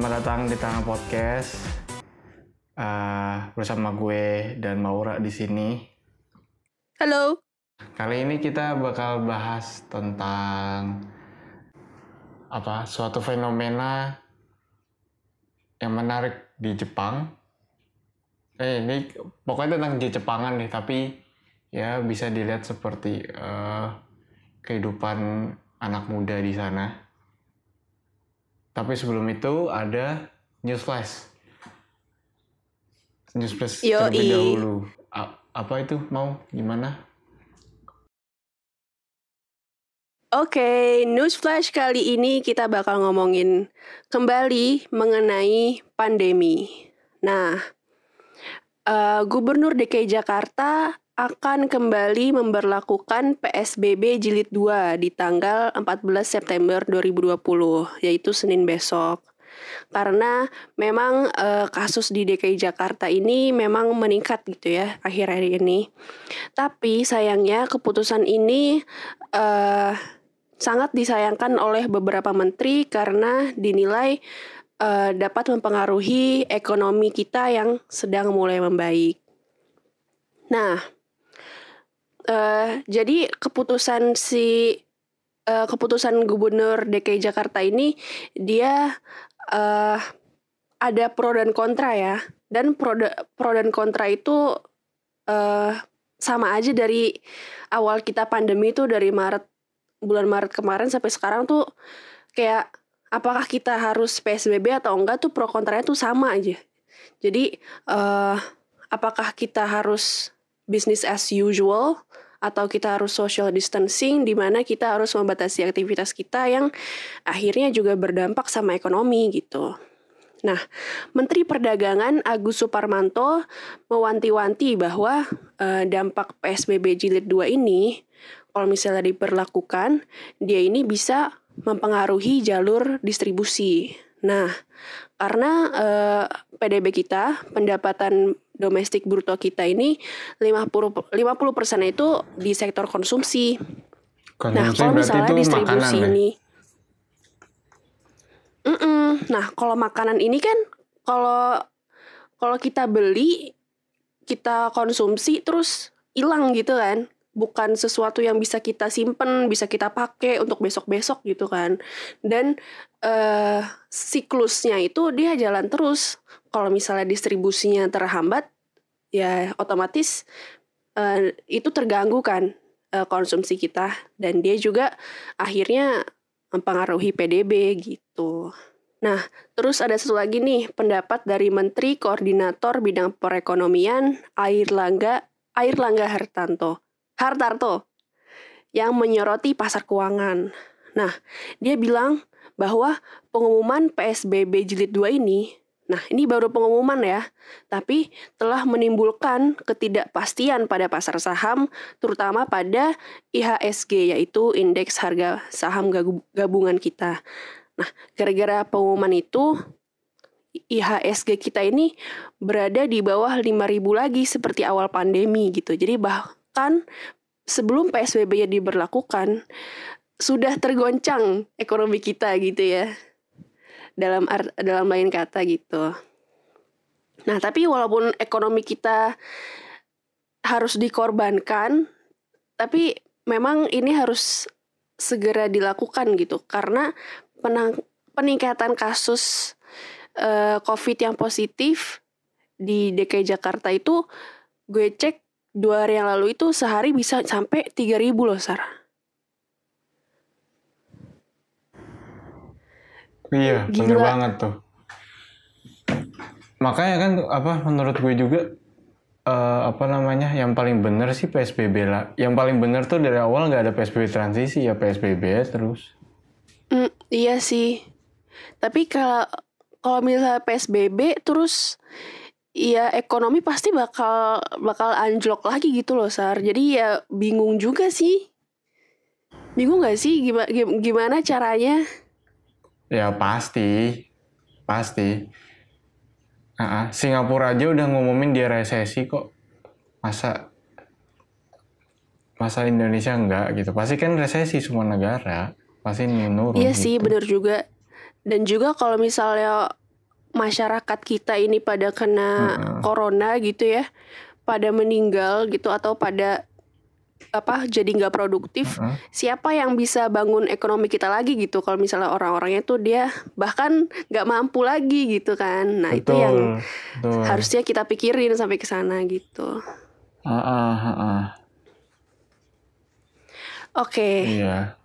Selamat datang di Tangan Podcast uh, bersama gue dan Maura di sini. Halo. Kali ini kita bakal bahas tentang apa suatu fenomena yang menarik di Jepang. Eh ini pokoknya tentang di Jepangan nih, tapi ya bisa dilihat seperti uh, kehidupan anak muda di sana. Tapi sebelum itu ada news flash. News flash Yoi. terlebih dahulu. A- apa itu mau gimana? Oke, news flash kali ini kita bakal ngomongin kembali mengenai pandemi. Nah, eh, Gubernur DKI Jakarta akan kembali memberlakukan PSBB jilid 2 di tanggal 14 September 2020, yaitu Senin besok. Karena memang eh, kasus di DKI Jakarta ini memang meningkat gitu ya akhir-akhir ini. Tapi sayangnya keputusan ini eh, sangat disayangkan oleh beberapa menteri karena dinilai eh, dapat mempengaruhi ekonomi kita yang sedang mulai membaik. Nah, eh, jadi keputusan si eh, keputusan Gubernur DKI Jakarta ini dia eh, ada pro dan kontra ya, dan pro, da- pro dan kontra itu eh, sama aja dari awal kita pandemi itu dari Maret bulan Maret kemarin sampai sekarang tuh kayak apakah kita harus PSBB atau enggak tuh pro kontranya tuh sama aja. Jadi eh apakah kita harus business as usual atau kita harus social distancing di mana kita harus membatasi aktivitas kita yang akhirnya juga berdampak sama ekonomi gitu. Nah, Menteri Perdagangan Agus Suparmanto mewanti-wanti bahwa eh, dampak PSBB jilid 2 ini kalau misalnya diperlakukan, dia ini bisa mempengaruhi jalur distribusi. Nah, karena eh, PDB kita, pendapatan domestik bruto kita ini 50 50% itu di sektor konsumsi. Nah, Konsumsi kalau berarti misalnya itu distribusi makanan ya? ini Mm-mm. Nah, kalau makanan ini kan kalau kalau kita beli kita konsumsi terus hilang gitu kan. Bukan sesuatu yang bisa kita simpen, bisa kita pakai untuk besok-besok gitu kan. Dan eh siklusnya itu dia jalan terus. Kalau misalnya distribusinya terhambat, ya otomatis eh, itu terganggu kan eh, konsumsi kita dan dia juga akhirnya mempengaruhi PDB gitu. Nah, terus ada satu lagi nih pendapat dari Menteri Koordinator Bidang Perekonomian Air Langga Air Langga Hartanto. Hartarto yang menyoroti pasar keuangan. Nah, dia bilang bahwa pengumuman PSBB jilid 2 ini Nah, ini baru pengumuman ya, tapi telah menimbulkan ketidakpastian pada pasar saham, terutama pada IHSG, yaitu Indeks Harga Saham Gabungan kita. Nah, gara-gara pengumuman itu, IHSG kita ini berada di bawah 5.000 lagi seperti awal pandemi gitu. Jadi bahkan sebelum PSBB diberlakukan, sudah tergoncang ekonomi kita gitu ya dalam art, dalam lain kata gitu. Nah, tapi walaupun ekonomi kita harus dikorbankan, tapi memang ini harus segera dilakukan gitu karena penang- peningkatan kasus eh, COVID yang positif di DKI Jakarta itu gue cek dua hari yang lalu itu sehari bisa sampai 3000 loh Sar. Iya, bener Gila. banget tuh. Makanya kan apa menurut gue juga eh, apa namanya yang paling bener sih PSBB lah. Yang paling bener tuh dari awal nggak ada PSBB transisi ya PSBB terus. Mm, iya sih. Tapi kalau kalau misalnya PSBB terus ya ekonomi pasti bakal bakal anjlok lagi gitu loh Sar. Jadi ya bingung juga sih. Bingung gak sih gimana gimana caranya? Ya pasti, pasti. Ah, ah. Singapura aja udah ngumumin dia resesi kok. Masa masa Indonesia enggak gitu. Pasti kan resesi semua negara. Pasti menurun. Iya sih gitu. bener juga. Dan juga kalau misalnya masyarakat kita ini pada kena corona gitu ya, pada meninggal gitu atau pada apa jadi nggak produktif Heeh. siapa yang bisa bangun ekonomi kita lagi gitu kalau misalnya orang-orangnya tuh dia bahkan nggak mampu lagi gitu kan nah itu yang betul. harusnya kita pikirin sampai ke sana gitu Heeh, heeh. oke Iya.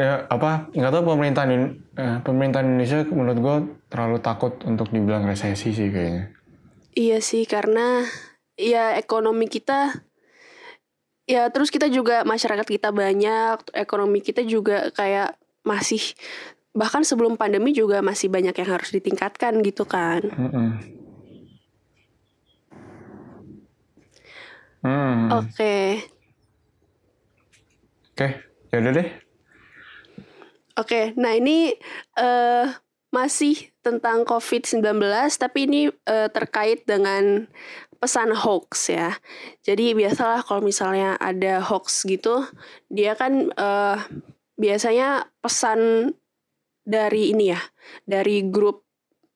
Ya apa nggak tahu pemerintah Indon- eh, pemerintah Indonesia menurut gue terlalu takut untuk dibilang resesi sih kayaknya. iya sih karena ya ekonomi kita ya terus kita juga masyarakat kita banyak ekonomi kita juga kayak masih bahkan sebelum pandemi juga masih banyak yang harus ditingkatkan gitu kan Heeh. Hmm. oke Oke, ya udah deh. Oke, nah ini eh masih tentang COVID-19, tapi ini eh, terkait dengan pesan hoax ya. Jadi biasalah kalau misalnya ada hoax gitu, dia kan eh biasanya pesan dari ini ya, dari grup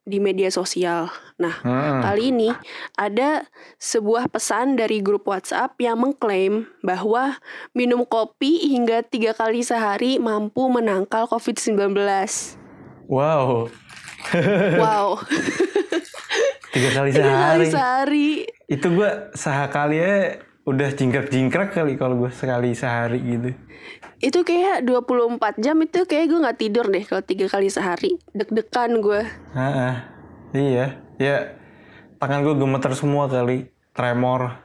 di media sosial. Nah, Heeh. Kali ini ada sebuah pesan dari grup WhatsApp yang mengklaim bahwa minum kopi hingga tiga kali sehari mampu menangkal COVID-19. Wow, Wow, tiga kali tiga kali sehari. sehari. Itu gue sehakali ya udah jingkrak-jingkrak kali kalau gue sekali sehari gitu. Itu kayak 24 jam itu kayak gue nggak tidur deh kalau tiga kali sehari. Deg-degan gue. Heeh. Iya, ya tangan gue gemeter semua kali, tremor.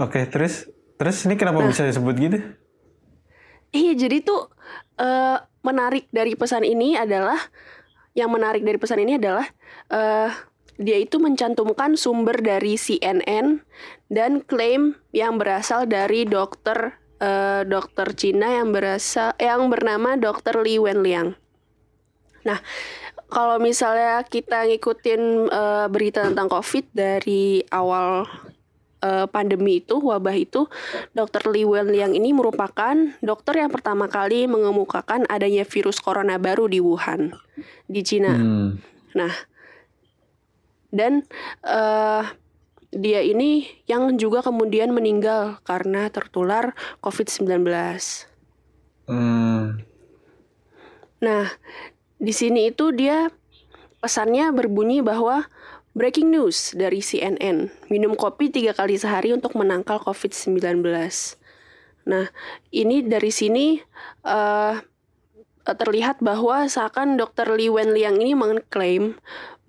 Oke, terus terus ini kenapa bisa disebut gitu? Iya, jadi tuh eh, menarik dari pesan ini adalah yang menarik dari pesan ini adalah eh dia itu mencantumkan sumber dari CNN dan klaim yang berasal dari dokter eh, dokter Cina yang berasal yang bernama Dokter Li Wenliang. Nah, kalau misalnya kita ngikutin eh, berita tentang COVID dari awal eh, pandemi itu, wabah itu, Dr. Li Wenliang ini merupakan dokter yang pertama kali mengemukakan adanya virus corona baru di Wuhan, di Cina. Hmm. Nah, dan eh, dia ini yang juga kemudian meninggal karena tertular COVID-19. Hmm. Nah, di sini itu dia pesannya berbunyi bahwa breaking news dari CNN, minum kopi tiga kali sehari untuk menangkal COVID-19. Nah, ini dari sini eh, terlihat bahwa seakan Dr. Li Wenliang ini mengklaim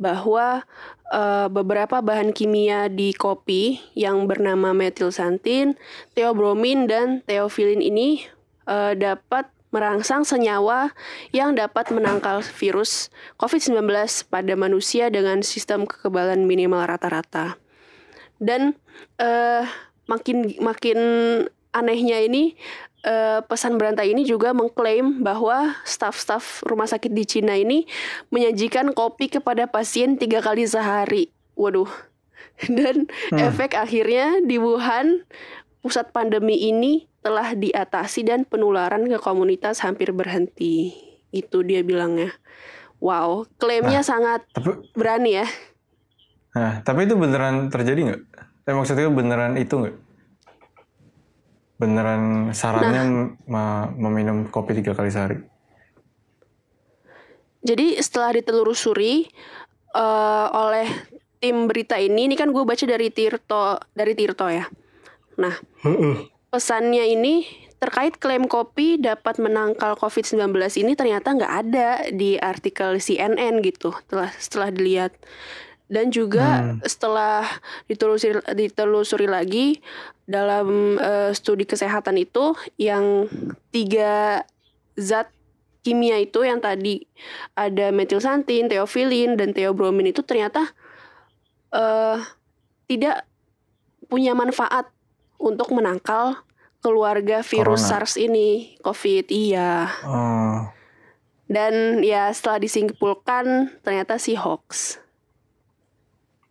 bahwa eh, beberapa bahan kimia di kopi yang bernama metilsantin, theobromin, dan theophylline ini eh, dapat merangsang senyawa yang dapat menangkal virus COVID-19 pada manusia dengan sistem kekebalan minimal rata-rata. Dan eh, makin makin anehnya ini eh, pesan berantai ini juga mengklaim bahwa staf-staf rumah sakit di Cina ini menyajikan kopi kepada pasien tiga kali sehari. Waduh. Dan efek akhirnya di Wuhan pusat pandemi ini telah diatasi dan penularan ke komunitas hampir berhenti. Itu dia bilangnya. Wow, klaimnya sangat Tapi, berani ya. nah, tapi itu beneran terjadi nggak? Eh, maksudnya beneran itu nggak? Beneran sarannya me- meminum kopi tiga kali sehari? Jadi setelah ditelusuri eh, oleh tim berita ini, ini kan gue baca dari Tirto dari Tirto ya. Nah, pesannya ini terkait klaim kopi dapat menangkal COVID-19 ini ternyata nggak ada di artikel CNN gitu. Setelah setelah dilihat dan juga setelah ditelusuri ditelusuri lagi dalam eh, studi kesehatan itu yang tiga zat kimia itu yang tadi ada metilsantin, theophylline dan theobromin itu ternyata eh tidak punya manfaat untuk menangkal keluarga virus Corona. SARS ini, COVID. Iya. Oh, Dan ya setelah disimpulkan ternyata si hoax.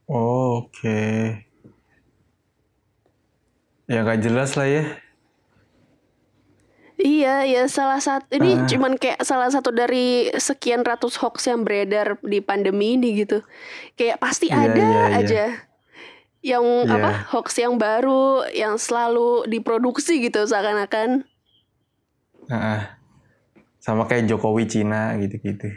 Oke. Ya nggak jelas lah ya. Iya, ya salah satu ini Ah. cuman kayak salah satu dari sekian ratus hoax yang beredar di pandemi ini gitu. Kayak pasti Iya, ada iya, iya. aja yang Iya. apa hoax yang baru yang selalu diproduksi gitu seakan-akan. Heeh. sama kayak Jokowi Cina gitu-gitu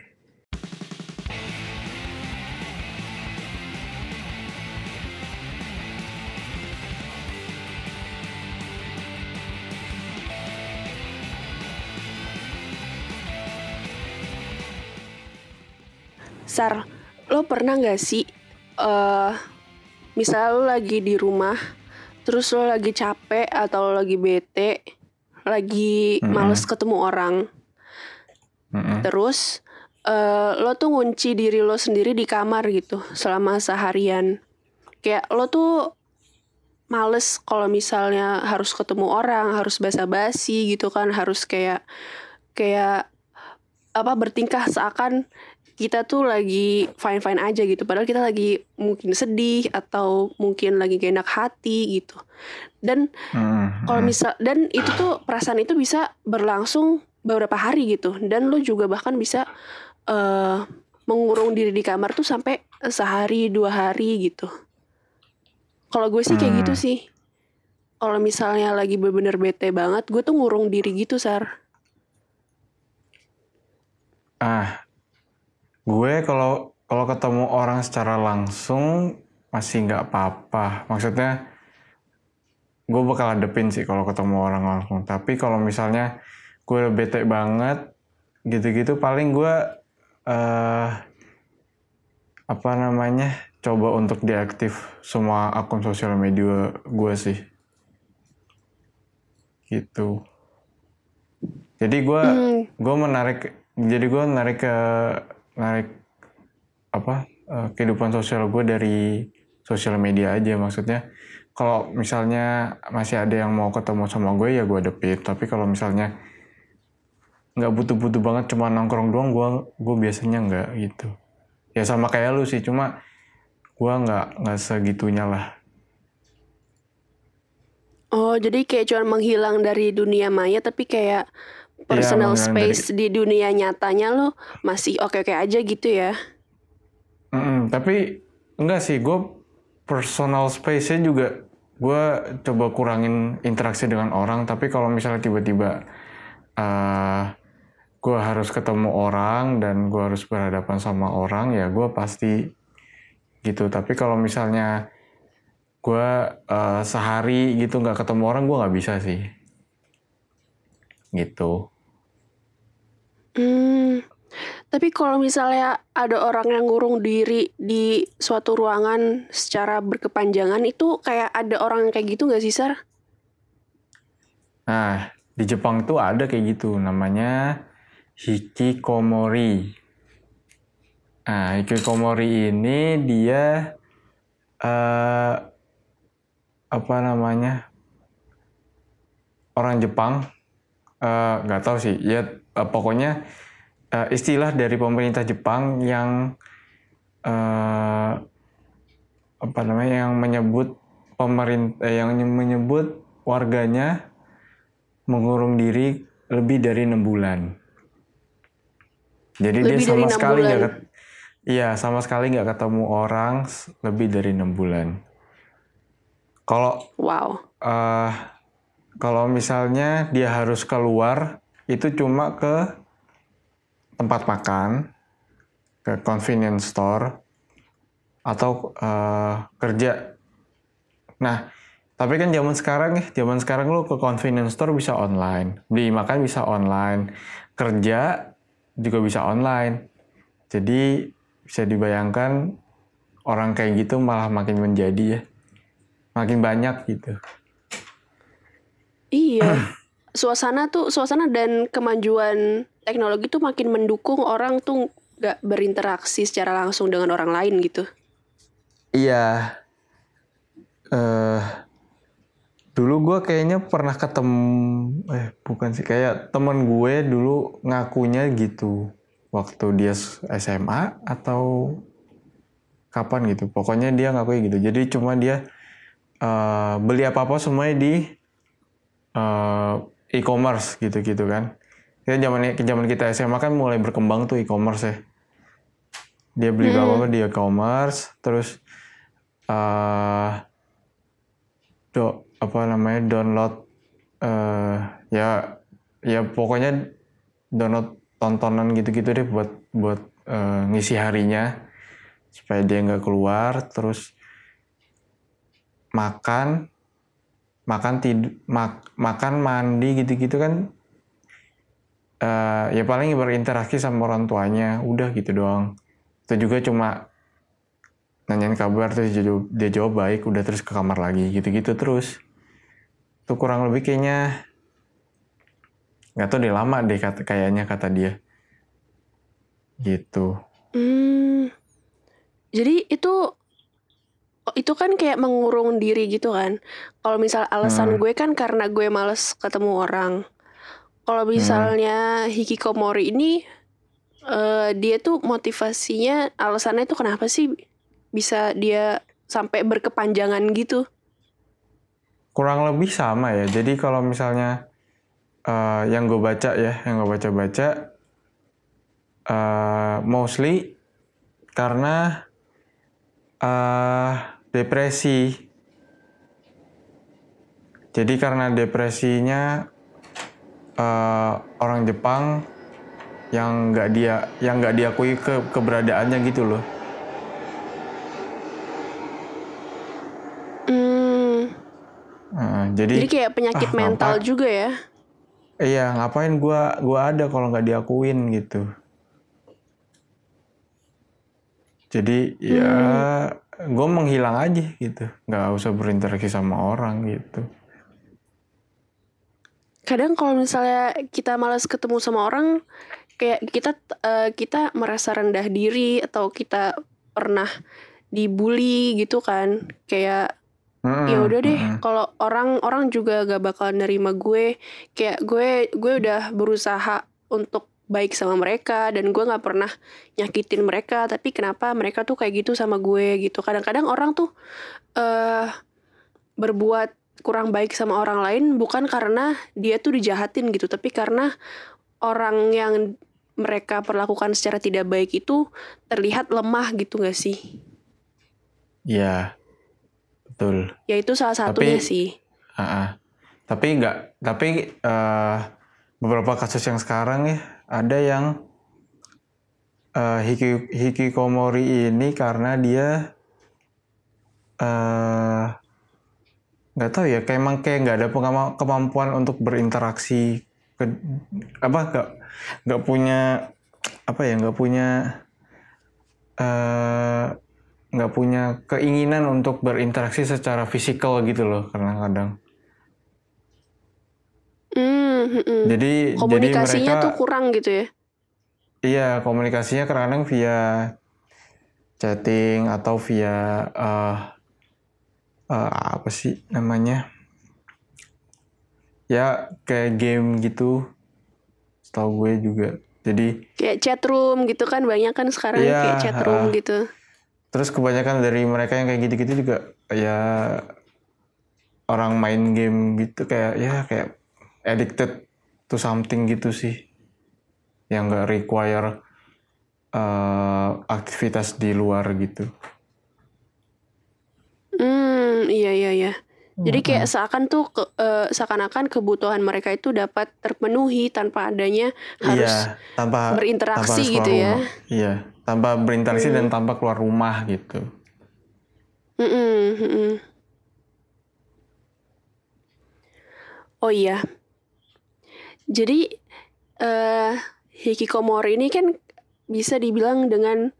Sar, lo pernah nggak sih eh misalnya lo lagi di rumah, terus lo lagi capek atau lo lagi bete, lagi Mm-mm. males ketemu orang, Mm-mm. terus eh lo tuh ngunci diri lo sendiri di kamar gitu selama seharian. Kayak lo tuh males kalau misalnya harus ketemu orang, harus basa-basi gitu kan, harus kayak kayak apa bertingkah seakan kita tuh lagi fine fine aja gitu. Padahal kita lagi mungkin sedih atau mungkin lagi gak enak hati gitu. Dan Mm-mm. kalau misal dan itu tuh perasaan itu bisa berlangsung beberapa hari gitu. Dan lo juga bahkan bisa eh mengurung diri di kamar tuh sampai sehari dua hari gitu. Kalau gue sih kayak Hmm. gitu sih. Kalau misalnya lagi bener-bener bete banget gue tuh ngurung diri gitu sar. Ah, gue kalau kalau ketemu orang secara langsung masih nggak apa-apa. Maksudnya gue bakal hadepin sih kalau ketemu orang langsung. Tapi kalau misalnya gue udah bete banget, gitu-gitu paling gue eh apa namanya coba untuk diaktif semua akun sosial media gue sih. Gitu. Jadi gue Hmm, gue menarik jadi gue narik ke narik apa eh, kehidupan sosial gue dari sosial media aja. Maksudnya kalau misalnya masih ada yang mau ketemu sama gue ya gue depit tapi kalau misalnya nggak butuh-butuh banget cuma nongkrong doang gue gue biasanya nggak gitu. Ya sama kayak lu sih cuma gue nggak nggak segitunya lah. Oh, jadi kayak cuma menghilang dari dunia maya tapi kayak personal Iya, menghilang space di dunia nyatanya lo masih oke-oke aja gitu ya. Mm-mm, tapi enggak sih, gue personal space-nya juga gue coba kurangin interaksi dengan orang. Tapi kalau misalnya tiba-tiba eh gue harus ketemu orang dan gue harus berhadapan sama orang, ya gue pasti gitu. Tapi kalau misalnya gue eh, sehari gitu nggak ketemu orang, gue nggak bisa sih. Gitu. Hmm. Tapi kalau misalnya ada orang yang ngurung diri di suatu ruangan secara berkepanjangan itu kayak ada orang yang kayak gitu nggak sih, Sar? Nah, di Jepang tuh ada kayak gitu, namanya hikikomori. Nah, hikikomori ini dia eh apa namanya? Orang Jepang eh, nggak tahu sih, ya eh, pokoknya eh, istilah dari pemerintah Jepang yang eh, apa namanya? yang menyebut pemerintah yang menyebut warganya mengurung diri lebih dari enam bulan. Jadi dia Lebih dari sama sekali nggak iya sama sekali nggak ketemu orang lebih dari enam bulan. Kalau Wow. eh kalau misalnya dia harus keluar itu cuma ke tempat makan, ke convenience store atau eh, kerja. Nah, tapi kan zaman sekarang ya, zaman sekarang lu ke convenience store bisa online, beli makan bisa online, kerja juga bisa online. Jadi bisa dibayangkan orang kayak gitu malah makin menjadi ya, makin banyak gitu. Iya. Suasana tuh suasana dan kemajuan teknologi tuh makin mendukung orang tuh nggak berinteraksi secara langsung dengan orang lain gitu. Iya. Eh dulu gue kayaknya pernah ketemu eh bukan sih kayak temen gue dulu ngakunya gitu waktu dia SMA atau kapan gitu. Pokoknya dia ngakunya gitu. Jadi cuma dia eh beli apa-apa semuanya di eh e-commerce gitu-gitu kan. Kita zaman zaman kita SMA kan mulai berkembang tuh e-commerce ya. Dia beli Hmm. apa-apa di e-commerce, terus eh do apa namanya download eh ya ya pokoknya download tontonan gitu-gitu deh buat buat eh, ngisi harinya supaya dia nggak keluar terus makan makan tidur makan mandi gitu-gitu kan eh, ya paling berinteraksi sama orang tuanya udah gitu doang. Itu juga cuma nanyain kabar terus dia jawab, dia jawab baik udah terus ke kamar lagi gitu-gitu terus. Itu kurang lebih kayaknya nggak tahu deh lama deh kata kayaknya kata dia. Gitu. Hmm. Jadi itu itu kan kayak mengurung diri gitu kan. Kalau misal alasan Hmm. gue kan karena gue males ketemu orang. Kalau misalnya hikikomori ini eh, dia tuh motivasinya alasannya tuh kenapa sih bisa dia sampai berkepanjangan gitu? kurang lebih sama ya jadi kalau misalnya eh, yang gue baca ya yang gue baca-baca eh, mostly karena eh, depresi. Jadi karena depresinya eh, orang Jepang yang nggak dia yang nggak diakui ke keberadaannya gitu loh. Hmm, Eh, jadi jadi kayak penyakit ah, mental ngapa- juga ya? Iya, ngapain gua gua ada kalau nggak diakuin gitu. Jadi ya gue menghilang aja gitu, nggak usah berinteraksi sama orang gitu. kadang kalau misalnya kita malas ketemu sama orang kayak kita eh, kita merasa rendah diri atau kita pernah dibully gitu kan kayak Mm-mm, ya udah deh mm-mm. kalau orang orang juga gak bakal nerima gue kayak gue gue udah berusaha untuk baik sama mereka dan gue nggak pernah nyakitin mereka tapi kenapa mereka tuh kayak gitu sama gue gitu kadang-kadang orang tuh eh berbuat kurang baik sama orang lain bukan karena dia tuh dijahatin gitu tapi karena orang yang mereka perlakukan secara tidak baik itu terlihat lemah gitu gak sih Iya, betul. ya itu salah satunya Tapi- sih Ah-ah. Tapi nggak, tapi eh, beberapa kasus yang sekarang ya ada yang hiki hikikomori ini karena dia eh nggak tahu ya kayak emang kayak nggak ada kemampuan untuk berinteraksi ke apa nggak nggak punya apa ya nggak punya eh nggak punya keinginan untuk berinteraksi secara fisikal gitu loh kadang-kadang Hmm. jadi komunikasinya jadi mereka tuh kurang gitu ya? Iya komunikasinya kadang-kadang via chatting atau via eh eh, apa sih namanya? Ya kayak game gitu. Setahu gue juga. Jadi kayak chat room gitu kan banyak kan sekarang Iya, kayak chat room ha. gitu. Terus kebanyakan dari mereka yang kayak gitu-gitu juga ya orang main game gitu kayak ya kayak addicted to something gitu sih. Yang nggak require eh, aktivitas di luar gitu. hmm iya iya iya jadi kayak seakan tuh ke, eh, seakan-akan kebutuhan mereka itu dapat terpenuhi tanpa adanya harus iya, tanpa berinteraksi tanpa harus gitu ya. rumah. Iya, tanpa berinteraksi dan tanpa keluar rumah gitu. Mm-mm, mm-mm. Oh iya. Jadi eh hikikomori ini kan bisa dibilang dengan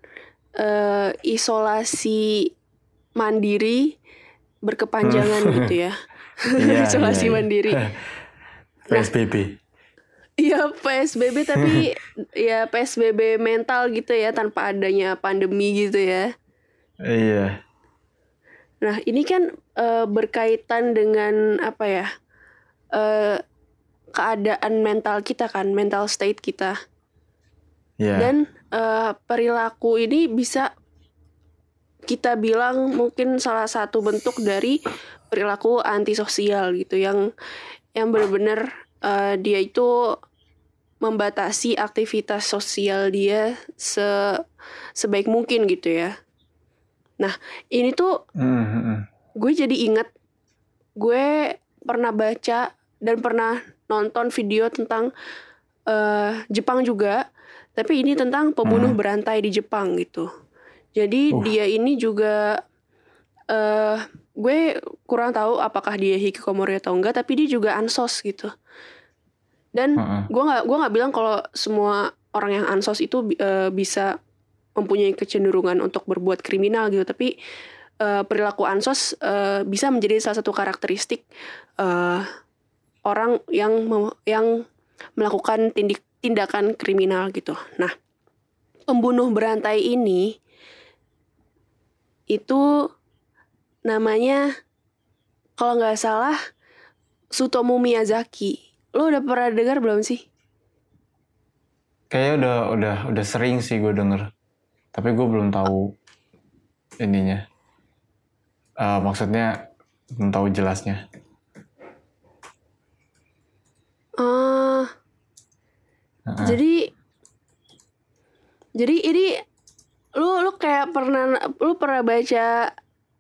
eh, isolasi mandiri berkepanjangan gitu ya. Iya, isolasi iya, iya. mandiri. PSBB. Iya PSBB tapi ya PSBB mental gitu ya tanpa adanya pandemi gitu ya. Iya. Nah, ini kan eh, berkaitan dengan apa ya? eh keadaan mental kita kan, mental state kita. Iya. Dan eh, perilaku ini bisa kita bilang mungkin salah satu bentuk dari perilaku antisosial gitu yang yang benar-benar uh, dia itu membatasi aktivitas sosial dia se sebaik mungkin gitu ya. Nah ini tuh Mm-hmm. gue jadi inget gue pernah baca dan pernah nonton video tentang eh, Jepang juga, tapi ini tentang pembunuh Hmm. berantai di Jepang gitu. Jadi Uh. dia ini juga eh gue kurang tahu apakah dia hikikomori atau enggak, tapi dia juga ansos gitu. Dan Heeh. gue nggak gue nggak bilang kalau semua orang yang ansos itu eh, bisa mempunyai kecenderungan untuk berbuat kriminal gitu, tapi eh, perilaku ansos eh, bisa menjadi salah satu karakteristik eh, orang yang yang melakukan tindik, tindakan kriminal gitu. Nah, pembunuh berantai ini itu namanya kalau nggak salah Sutomu Miyazaki. Lo udah pernah dengar belum sih? Kayaknya udah udah udah sering sih gue denger. Tapi gue belum tahu ininya. Eh, maksudnya belum tahu jelasnya. Ah, Heeh. jadi jadi ini lu lu kayak pernah lu pernah baca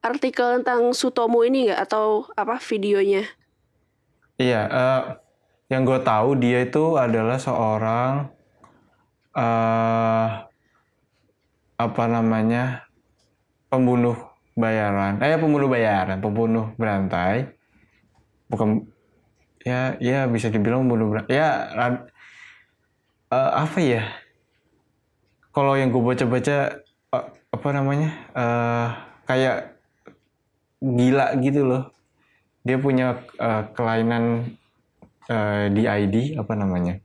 artikel tentang Sutomo ini nggak atau apa videonya? Iya, eh, yang gue tahu dia itu adalah seorang eh apa namanya pembunuh bayaran, eh pembunuh bayaran, pembunuh berantai, bukan ya ya bisa dibilang pembunuh berantai, ya eh, apa ya? Kalau yang gue baca-baca eh, apa namanya eh kayak gila gitu loh dia punya eh, kelainan di ID apa namanya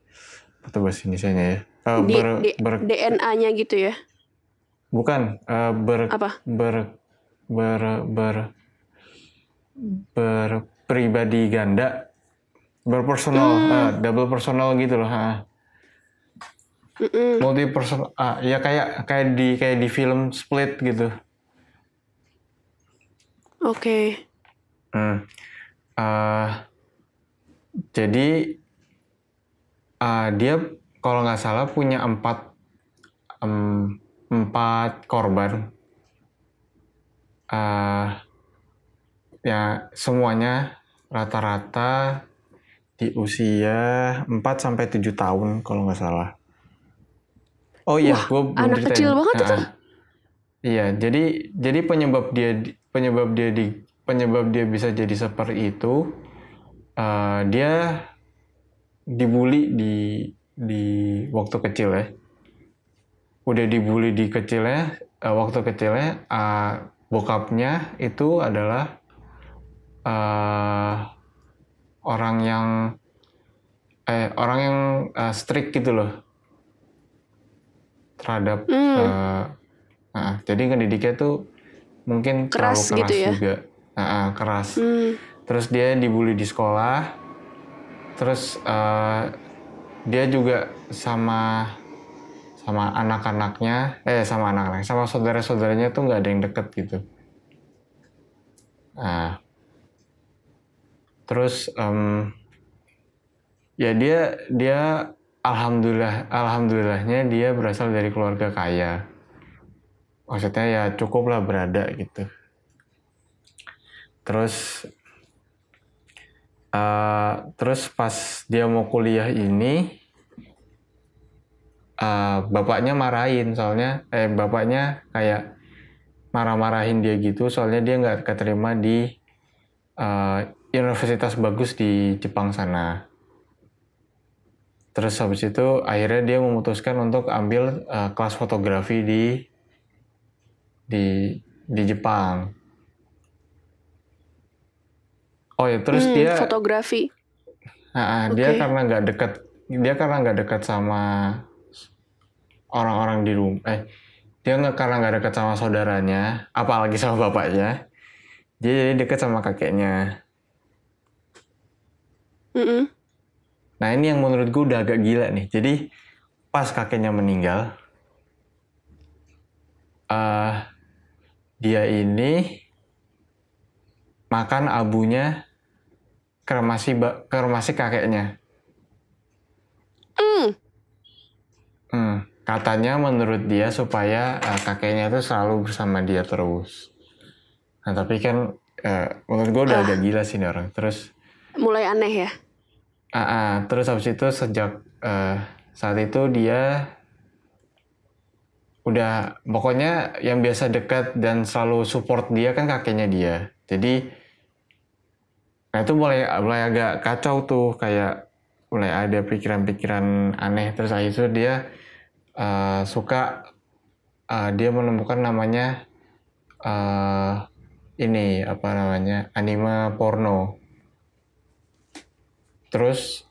atau bahasa Indonesia ya Di, ber, di- ber- DNA-nya gitu ya? bukan eh, ber, Apa? ber ber ber berpribadi ganda berpersonal Hmm. eh, double personal gitu loh ha. Mm-mm. multi personal ah ya kayak kayak di kayak di film Split gitu Oke. Hmm. Eh, jadi eh, dia kalau nggak salah punya empat em, empat korban. Eh, ya semuanya rata-rata di usia 4 sampai 7 tahun kalau nggak salah. Oh iya, gue anak ceritain. kecil banget itu. Ah, Iya, jadi jadi penyebab dia di- penyebab dia di penyebab dia bisa jadi seperti itu eh, dia dibully di di waktu kecil ya. Udah dibully di kecilnya eh, waktu kecilnya eh, bokapnya itu adalah eh, orang yang eh orang yang eh, strict gitu loh terhadap Hmm. eh, nah, jadi ngedidiknya tuh mungkin Keras terlalu keras gitu ya? juga Nah, ah, keras Hmm. terus dia dibully di sekolah terus eh, dia juga sama sama anak-anaknya eh sama anak-anak sama saudara-saudaranya tuh nggak ada yang deket gitu nah terus em, ya dia dia alhamdulillah alhamdulillahnya dia berasal dari keluarga kaya. Maksudnya ya cukup lah berada gitu. Terus eh, terus pas dia mau kuliah ini eh, bapaknya marahin soalnya eh bapaknya kayak marah-marahin dia gitu soalnya dia nggak keterima di eh, universitas bagus di Jepang sana terus habis itu akhirnya dia memutuskan untuk ambil eh, kelas fotografi di di di Jepang oh ya terus Hmm, dia fotografi. Ah, ah, dia karena nggak dekat dia karena nggak dekat sama orang-orang di rumah eh dia nggak karena nggak dekat sama saudaranya apalagi sama bapaknya dia jadi dekat sama kakeknya Mm-mm. Nah ini yang menurut gue udah agak gila nih jadi pas kakeknya meninggal eh dia ini makan abunya kremasi kremasi kakeknya Mm. Hmm, katanya menurut dia supaya uh, kakeknya tuh selalu bersama dia terus. Nah tapi kan uh, menurut gue udah Ah. agak gila sih nih orang. Terus, Mulai aneh ya. Ah, terus habis itu sejak uh, saat itu dia udah pokoknya yang biasa dekat dan selalu support dia kan kakeknya dia. Jadi nah itu mulai mulai agak kacau tuh kayak mulai ada pikiran-pikiran aneh. Terus akhirnya itu dia uh, suka uh, dia menemukan namanya uh, ini apa namanya anime porno terus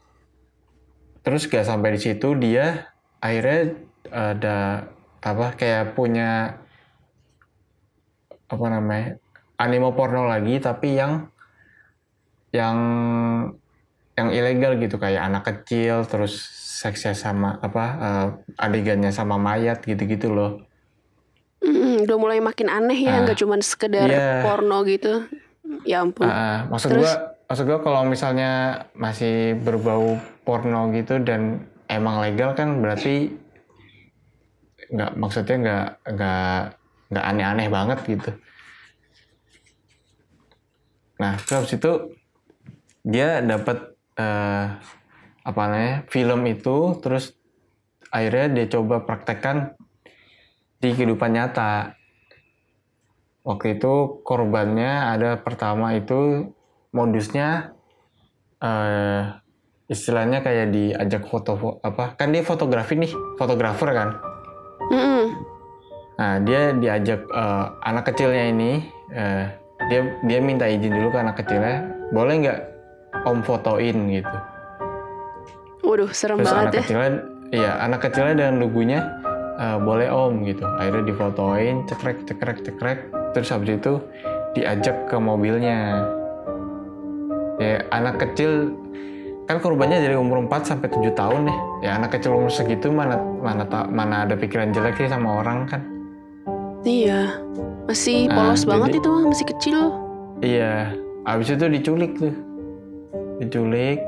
terus gak sampai di situ dia akhirnya ada apa kayak punya apa namanya anime porno lagi tapi yang yang yang ilegal gitu kayak anak kecil terus seksnya sama apa eh, adegannya sama mayat gitu-gitu loh Mm-mm, udah mulai makin aneh ya, Ah. nggak cuman sekedar Iya. porno gitu. Ya ampun. Ah. maksud Terus? gua maksud gua kalau misalnya masih berbau porno gitu dan emang legal kan berarti nggak maksudnya nggak nggak nggak aneh-aneh banget gitu. Nah terus itu dia dapat eh, apa namanya film itu terus akhirnya dia coba praktekkan di kehidupan nyata. Waktu itu korbannya ada pertama itu modusnya eh istilahnya kayak diajak foto apa kan dia fotografi nih fotografer kan? Mm-mm. nah dia diajak eh, anak kecilnya ini eh, dia dia minta izin dulu ke anak kecilnya boleh nggak om fotoin? gitu. Waduh, serem terus anak banget ya. kecilnya iya anak kecilnya dengan lugunya "Eh, boleh om gitu. Akhirnya difotoin cekrek cekrek cekrek. Terus habis itu diajak ke mobilnya ya anak kecil kan korbannya dari umur 4 sampai 7 tahun nih ya anak kecil umur segitu mana mana ta- mana ada pikiran jelek sih sama orang kan? Iya. Masih Ah, polos banget jadi- itu masih kecil. iya. Habis itu diculik tuh. Diculik.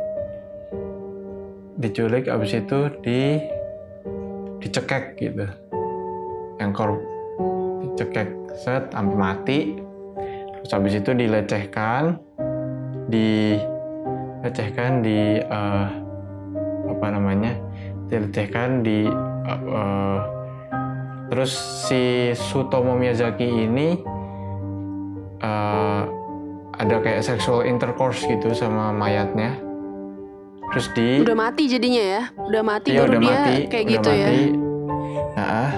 Diculik habis itu di dicekek gitu. Yang kor dicekek set sampai mati. Terus habis itu dilecehkan dilecehkan di eh, apa namanya dilecehkan di eh, eh, terus si Sutomo Miyazaki ini eh, ada kayak sexual intercourse gitu sama mayatnya terus di Udah mati jadinya ya. Udah mati Iya baru udah dia mati, kayak udah gitu ya. mati. Nah,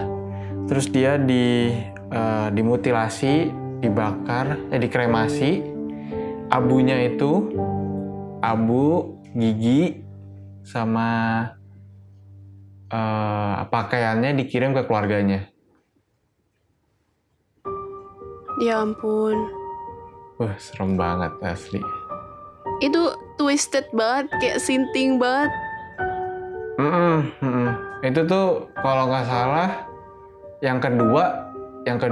terus dia di eh, dimutilasi, dibakar, eh dikremasi. Abunya itu abu, gigi, sama eh, pakaiannya dikirim ke keluarganya. Ya ampun. Wah serem banget asli. Itu twisted banget, kayak sinting banget. Mm-mm, mm-mm. Itu tuh kalau nggak salah yang kedua, yang ke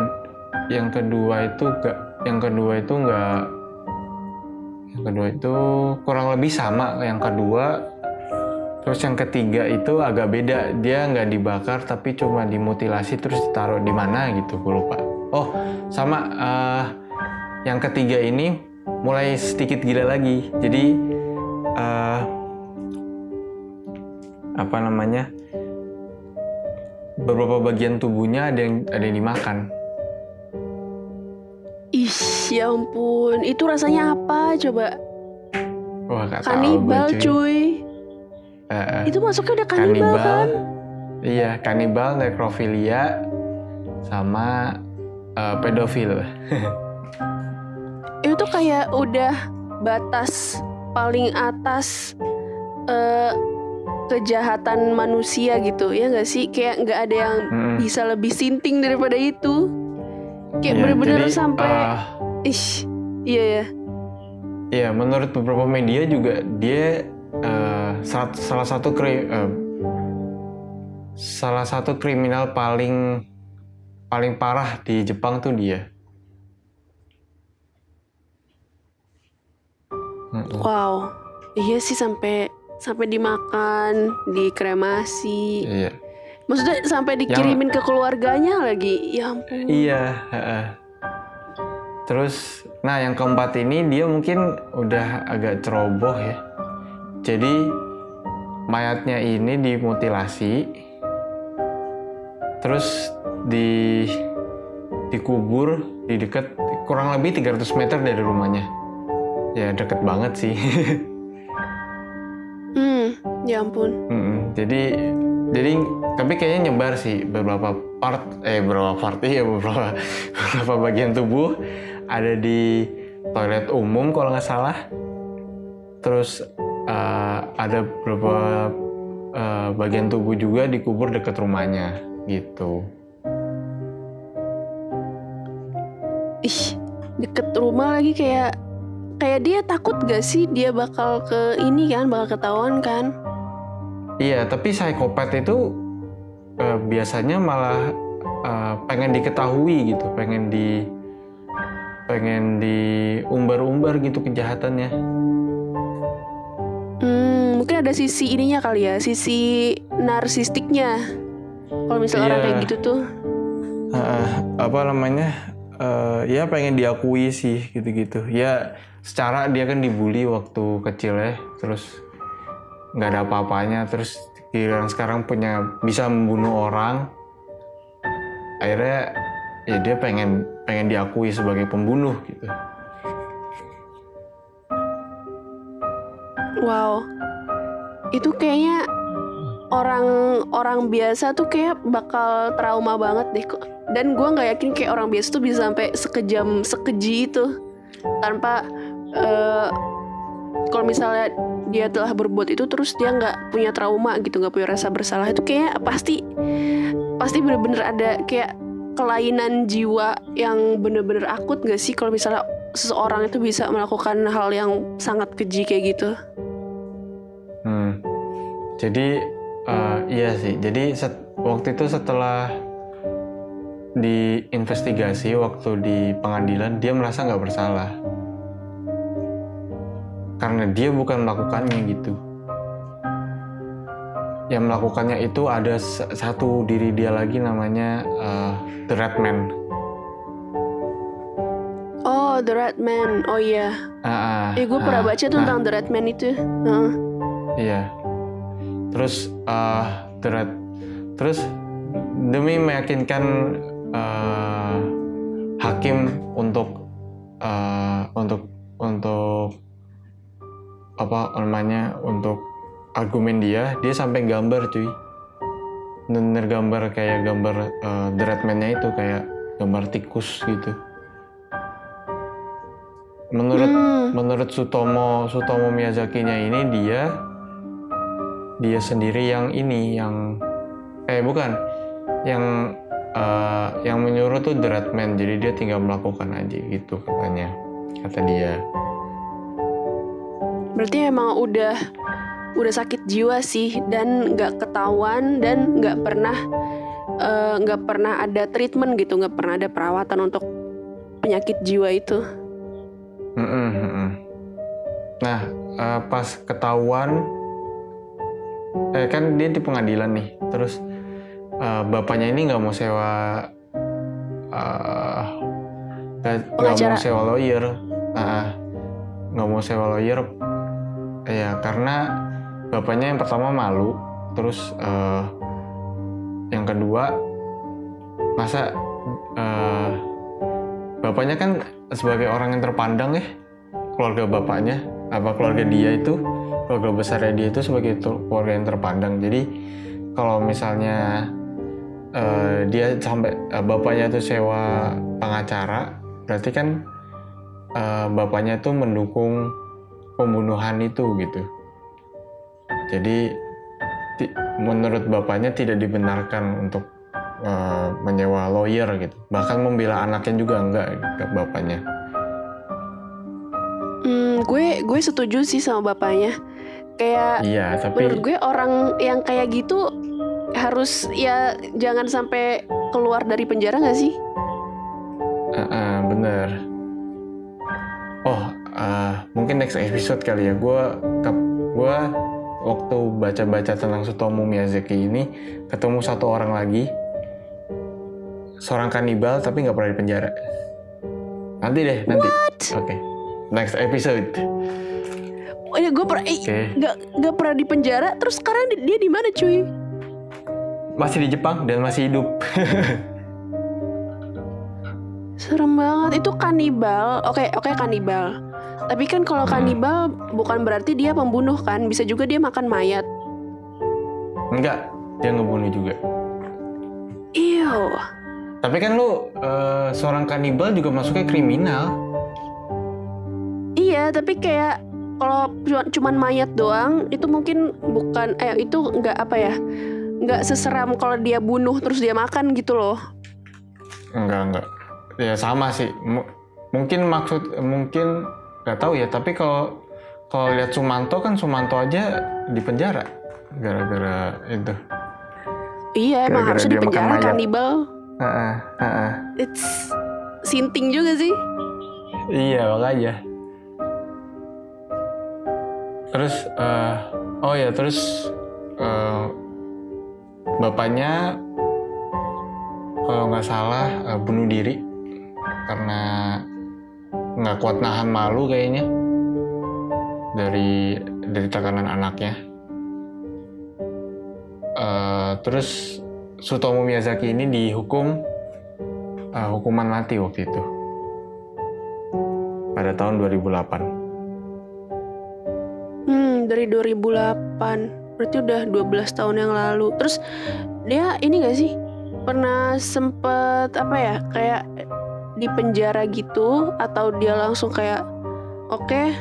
yang kedua itu gak, yang kedua itu nggak, kedua itu kurang lebih sama yang kedua. Terus yang ketiga itu agak beda, dia nggak dibakar tapi cuma dimutilasi terus ditaruh di mana gitu, gue lupa. Oh sama eh, yang ketiga ini mulai sedikit gila lagi, jadi eh, apa namanya beberapa bagian tubuhnya ada yang ada yang dimakan ya ampun. Itu rasanya apa coba? wah gak tahu Kanibal gue, cuy. cuy. Eh, eh, Itu masuknya udah kanibal, kan? iya kanibal nekrofilia sama eh, pedofil Itu kayak udah batas paling atas eh, kejahatan manusia gitu ya nggak sih? Kayak nggak ada yang Mm-mm. bisa lebih sinting daripada itu. Kayak Iya, bener-bener sampai, eh, ih, iya ya. Iya, menurut beberapa media juga dia eh, saat- salah satu kri- eh, salah satu kriminal paling paling parah di Jepang tuh dia. Wow, iya sih sampai sampai dimakan, dikremasi. Iya. Maksudnya sampai dikirimin ke keluarganya lagi. Ya ampun. Iya. heeh. Terus, nah yang keempat ini dia mungkin udah agak ceroboh ya. Jadi mayatnya ini dimutilasi, terus di dikubur di dekat kurang lebih 300 meter dari rumahnya. Ya deket banget sih. Hmm, ya ampun. Mm-mm. Jadi jadi tapi kayaknya nyebar sih beberapa part eh beberapa part iya beberapa beberapa bagian tubuh ada di toilet umum kalau nggak salah. Terus eh, ada beberapa eh, bagian tubuh juga dikubur dekat rumahnya gitu. Ih, deket rumah lagi kayak kayak dia takut gak sih dia bakal ke ini kan, bakal ketahuan kan? Iya, tapi psikopat itu eh, biasanya malah eh, pengen diketahui gitu, pengen di pengen diumbar-umbar gitu kejahatannya. Hmm, mungkin ada sisi ininya kali ya, sisi narsistiknya. Kalau misalnya orang Iya. kayak gitu tuh. Heeh, apa namanya? eh, ya pengen diakui sih gitu-gitu. Ya secara dia kan dibully waktu kecil ya, terus nggak ada apa-apanya, terus giliran sekarang punya bisa membunuh orang. Akhirnya ya dia pengen pengen diakui sebagai pembunuh gitu. Wow. Itu kayaknya orang orang biasa tuh kayak bakal trauma banget deh kok. Dan gua nggak yakin kayak orang biasa tuh bisa sampai sekejam sekeji itu tanpa eh, kalau misalnya dia telah berbuat itu terus dia nggak punya trauma gitu nggak punya rasa bersalah itu kayak pasti pasti bener-bener ada kayak kelainan jiwa yang bener-bener akut gak sih kalau misalnya seseorang itu bisa melakukan hal yang sangat keji kayak gitu Hmm. Jadi eh, iya sih. Jadi set- waktu itu setelah diinvestigasi waktu di pengadilan dia merasa nggak bersalah karena dia bukan melakukannya gitu. Yang melakukannya itu ada satu diri dia lagi namanya eh, The Red Man. Oh, The Red Man. Oh iya. Ah, ah, Eh, gue pernah ah, baca tuh tentang The Red Man itu. Heeh. Iya. Terus eh terus terus demi meyakinkan eh, hakim untuk eh, untuk untuk apa namanya untuk argumen dia dia sampai gambar cuy. Bener gambar kayak gambar eh, The Red Man-nya itu kayak gambar tikus gitu. Menurut Hmm. menurut Sutomo Sutomo Miyazaki-nya ini dia dia sendiri yang ini yang eh bukan. Yang eh, yang menyuruh tuh The Red Man jadi dia tinggal melakukan aja gitu katanya kata dia. Berarti emang udah udah sakit jiwa sih dan nggak ketahuan dan nggak pernah eh, nggak pernah ada treatment gitu, nggak pernah ada perawatan untuk penyakit jiwa itu. Mm-mm, mm-mm. nah eh, pas ketahuan eh kan dia di pengadilan nih terus eh, bapaknya ini nggak mau sewa eh, nggak mau sewa lawyer nggak mau sewa lawyer ya karena bapaknya yang pertama malu terus eh, yang kedua masa eh, bapaknya kan sebagai orang yang terpandang ya keluarga bapaknya apa keluarga dia itu keluarga besarnya dia itu sebagai keluarga yang terpandang. Jadi kalau misalnya eh, dia sampai eh, bapaknya itu sewa pengacara berarti kan eh, bapaknya itu mendukung pembunuhan itu gitu jadi menurut bapaknya tidak dibenarkan untuk eh, menyewa lawyer gitu bahkan membela anaknya juga enggak ke bapaknya Hmm, gue gue setuju sih sama bapaknya. Kayak iya tapi menurut gue orang yang kayak gitu harus ya jangan sampai keluar dari penjara nggak sih? eh, eh, bener oh eh, mungkin next episode kali ya gue gue waktu baca-baca tentang Sutomo Miyazaki ini ketemu satu orang lagi. Seorang kanibal tapi nggak pernah di penjara. Nanti deh nanti. Oke. Next episode. Oh ya gue pernah Oke. nggak nggak pernah di penjara. Terus sekarang di- dia di mana cuy? masih di Jepang dan masih hidup Serem banget itu kanibal. Oke oke kanibal. Tapi kan kalau Hmm. kanibal bukan berarti dia pembunuh kan? Bisa juga dia makan mayat. enggak dia ngebunuh juga Iyo. tapi kan lu eh, seorang kanibal juga masuknya kriminal Iya tapi kayak kalau cuma cuman mayat doang itu mungkin bukan eh itu nggak apa ya nggak seseram kalau dia bunuh terus dia makan gitu loh. enggak enggak ya sama sih M- mungkin maksud mungkin nggak tahu ya tapi kalau kalau lihat Sumanto kan Sumanto aja di penjara gara-gara itu Iya emang Gara-gara harusnya dia di penjara kanibal. Heeh, heeh. It's sinting juga sih. iya makanya terus eh, oh ya terus eh, bapaknya kalau nggak salah eh, bunuh diri karena nggak kuat nahan malu kayaknya dari dari tekanan anaknya Eh, terus Sutomo Miyazaki ini dihukum eh, hukuman mati waktu itu pada tahun 2008 Hmm, dari 2008. Berarti udah 12 tahun yang lalu. Terus dia ini gak sih pernah sempet apa ya kayak di penjara gitu atau dia langsung kayak oke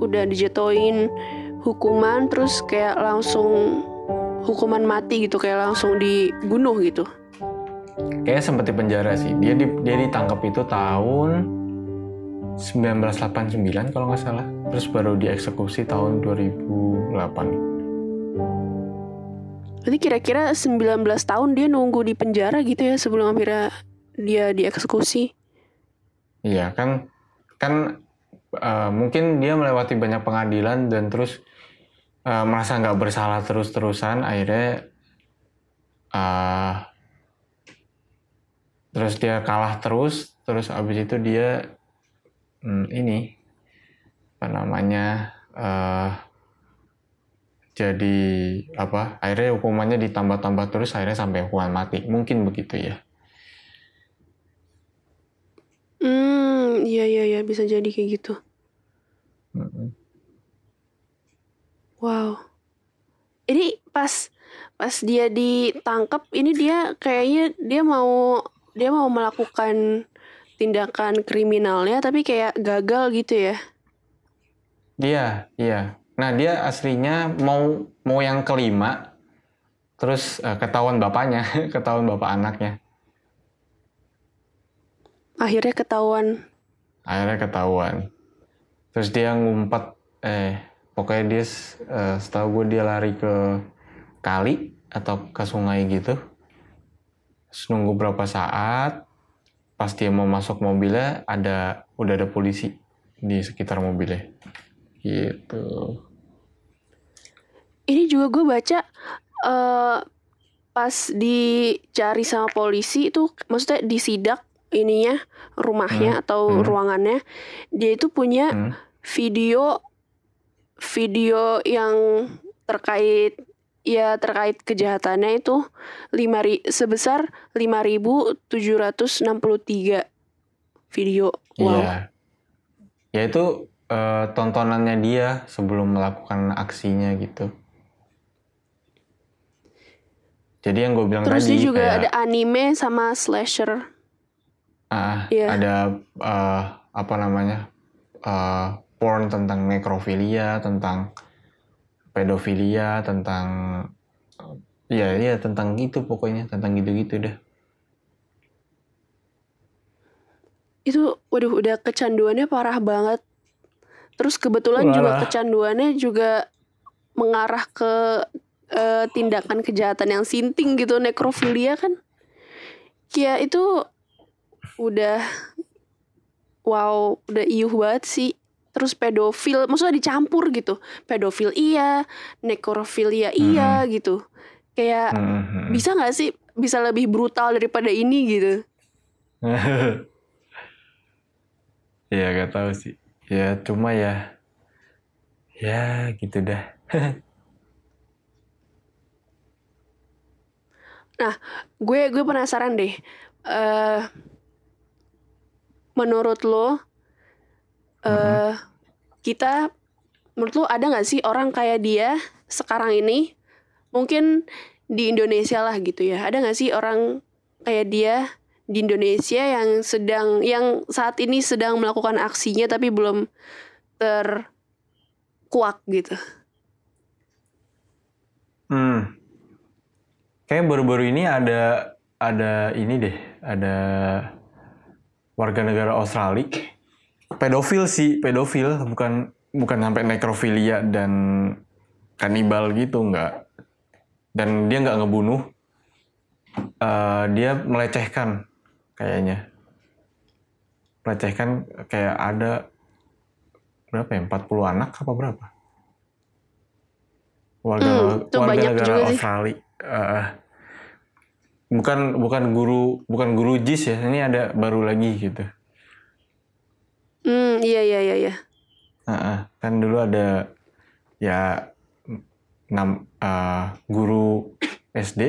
udah dijatuhin hukuman terus kayak langsung hukuman mati gitu kayak langsung dibunuh gitu. kayaknya sempat di penjara sih dia di, dia ditangkap itu tahun 1989 kalau nggak salah terus baru dieksekusi tahun 2008 Berarti kira-kira 19 tahun dia nunggu di penjara gitu ya sebelum akhirnya dia dieksekusi. Iya kan kan eh, mungkin dia melewati banyak pengadilan dan terus eh, merasa nggak bersalah terus-terusan akhirnya eh, terus dia kalah terus terus abis itu dia hmm, ini apa namanya eh, jadi apa akhirnya hukumannya ditambah-tambah terus akhirnya sampai hukuman mati. Mungkin begitu ya Hmm, iya iya iya bisa jadi kayak gitu. Mm-mm. Wow. Ini pas pas dia ditangkap ini dia kayaknya dia mau dia mau melakukan tindakan kriminalnya tapi kayak gagal gitu ya. Iya, iya. Nah, dia aslinya mau mau yang kelima, terus eh, ketahuan bapaknya, ketahuan bapak anaknya. Akhirnya ketahuan. Akhirnya ketahuan. Terus dia ngumpet, eh, pokoknya dia, eh, setahu gue dia lari ke kali atau ke sungai gitu. Terus nunggu berapa saat, pas dia mau masuk mobilnya, ada udah ada polisi di sekitar mobilnya. Gitu. Ini juga gue baca eh pas dicari sama polisi itu maksudnya disidak ininya rumahnya atau hmm. ruangannya dia itu punya Hmm. video video yang terkait ya terkait kejahatannya itu lima ri- sebesar 5.763 video. Wow. Iya. Ya itu eh, tontonannya dia sebelum melakukan aksinya gitu. Jadi yang gue bilang Terus tadi dia juga kayak, ada anime sama slasher. Ah, Iya. ada eh, apa namanya eh, porn tentang nekrofilia, tentang pedofilia, tentang Iya, iya tentang gitu pokoknya, tentang gitu-gitu deh. Itu waduh udah kecanduannya parah banget. Terus kebetulan juga Parah. kecanduannya juga mengarah ke eh, tindakan kejahatan yang sinting gitu nekrofilia kan. Ya itu udah wow, udah iuh banget sih. terus pedofil, maksudnya dicampur gitu. Pedofil iya, nekrofilia iya gitu. Kayak Hmm. bisa nggak sih bisa lebih brutal daripada ini gitu? ya gak tahu sih. Ya cuma ya, ya gitu dah. Gue gue penasaran deh. eh menurut lo, eh kita menurut lo ada nggak sih orang kayak dia sekarang ini? Mungkin di Indonesia lah gitu ya. Ada nggak sih orang kayak dia di Indonesia yang sedang yang saat ini sedang melakukan aksinya tapi belum terkuak gitu? Hmm. Kayaknya baru-baru ini ada ada ini deh, ada warga negara Australia pedofil sih, pedofil bukan bukan sampai nekrofilia dan kanibal gitu nggak. Dan dia nggak ngebunuh, Eh, dia melecehkan kayaknya. Melecehkan kayak ada berapa ya? 40 anak apa berapa? Warga Hmm, warga negara juga sih. Australia. Eh, bukan bukan guru bukan guru JIS ya, ini ada baru lagi gitu. Hmm, iya iya iya iya. Heeh, kan dulu ada ya enam eh, guru SD,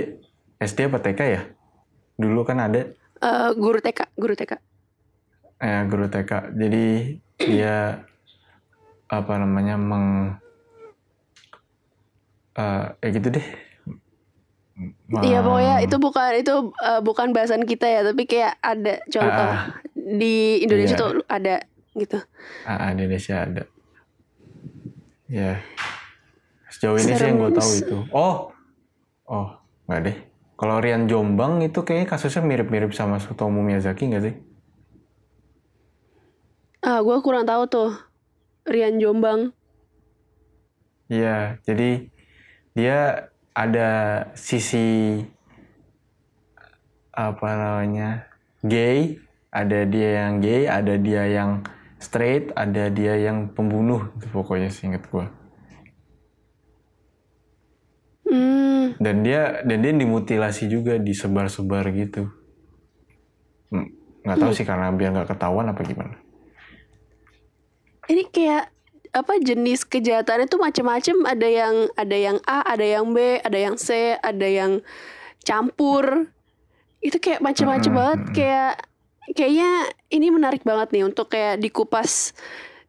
SD apa TK ya? Dulu kan ada Eh, guru TK, guru TK. eh, guru TK. Jadi dia apa namanya meng eh ya gitu deh. Iya pokoknya itu bukan itu uh, bukan bahasan kita ya tapi kayak ada contoh Ah, di Indonesia iya. tuh ada gitu. Di Indonesia ada. Ya. Sejauh ini sih yang gue tahu Serem. itu. Oh. Oh, nggak deh. Kalau Rian Jombang itu kayaknya kasusnya mirip-mirip sama Sutomo Miyazaki nggak sih? Ah gue kurang tahu tuh Rian Jombang. Iya, jadi dia ada sisi apa namanya gay, ada dia yang gay, ada dia yang straight, ada dia yang pembunuh, itu pokoknya seinget gue. Hmm, Dan dia dan dia dimutilasi juga, disebar-sebar gitu. Hmm, Nggak tahu sih karena biar nggak ketahuan apa gimana. ini kayak apa jenis kejahatan itu macam-macam ada yang ada yang A, ada yang B, ada yang C, ada yang campur. Itu kayak macam-macam banget kayak kayaknya ini menarik banget nih untuk kayak dikupas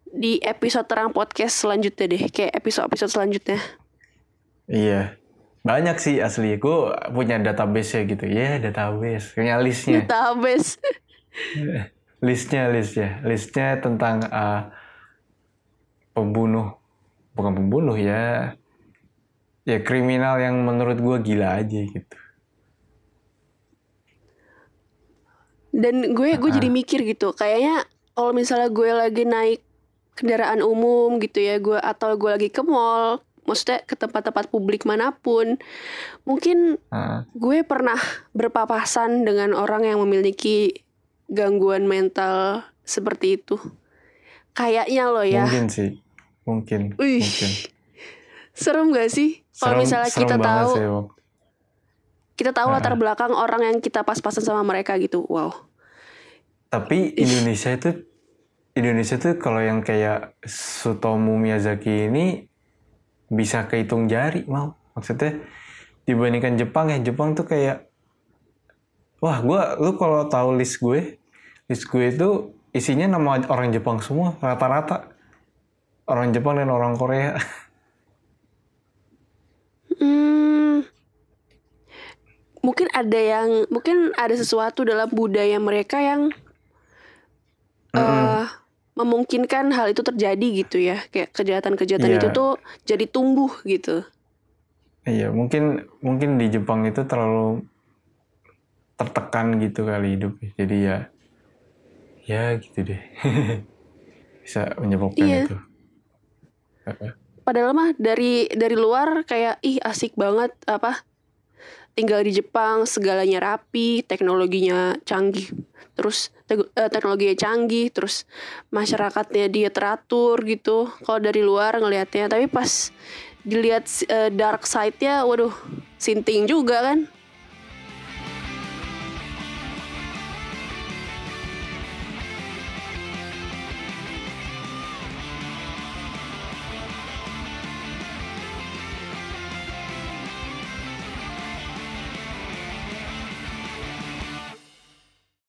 di episode terang podcast selanjutnya deh, kayak episode-episode selanjutnya. Iya, banyak sih asli. Gue punya database ya gitu. Ya database, punya listnya. Database. listnya listnya listnya tentang uh, pembunuh bukan pembunuh ya ya kriminal yang menurut gua gila aja gitu Dan gue gue jadi mikir gitu, kayaknya kalau misalnya gue lagi naik kendaraan umum gitu ya, gue atau gue lagi ke mall, maksudnya ke tempat-tempat publik mana pun, mungkin Heeh. gue pernah berpapasan dengan orang yang memiliki gangguan mental seperti itu. Kayaknya loh ya. mungkin sih mungkin Wih. mungkin Serem gak sih? Kalau misalnya serem kita tahu sih, Wok. kita tahu Ah. latar belakang orang yang kita pas-pasan sama mereka gitu. Wow. tapi Indonesia itu Indonesia tuh kalau yang kayak Sutomo Miyazaki ini bisa kehitung jari mau maksudnya dibandingkan Jepang ya Jepang tuh kayak wah gua lu kalau tahu list gue list gue itu isinya nama orang Jepang semua rata-rata. Orang Jepang dan orang Korea. Hmm, mungkin ada yang mungkin ada sesuatu dalam budaya mereka yang eh, memungkinkan hal itu terjadi gitu ya. Kayak kejahatan-kejahatan Iya. itu tuh jadi tumbuh gitu. Iya mungkin mungkin di Jepang itu terlalu tertekan gitu kali hidupnya jadi ya ya gitu deh. Bisa menyebabkan Iya. itu. Padahal mah dari dari luar kayak ih asik banget apa tinggal di Jepang segalanya rapi teknologinya canggih. Terus te uh, teknologinya canggih terus masyarakatnya dia teratur gitu. Kalau dari luar ngelihatnya. Tapi pas dilihat uh, dark side-nya waduh sinting juga kan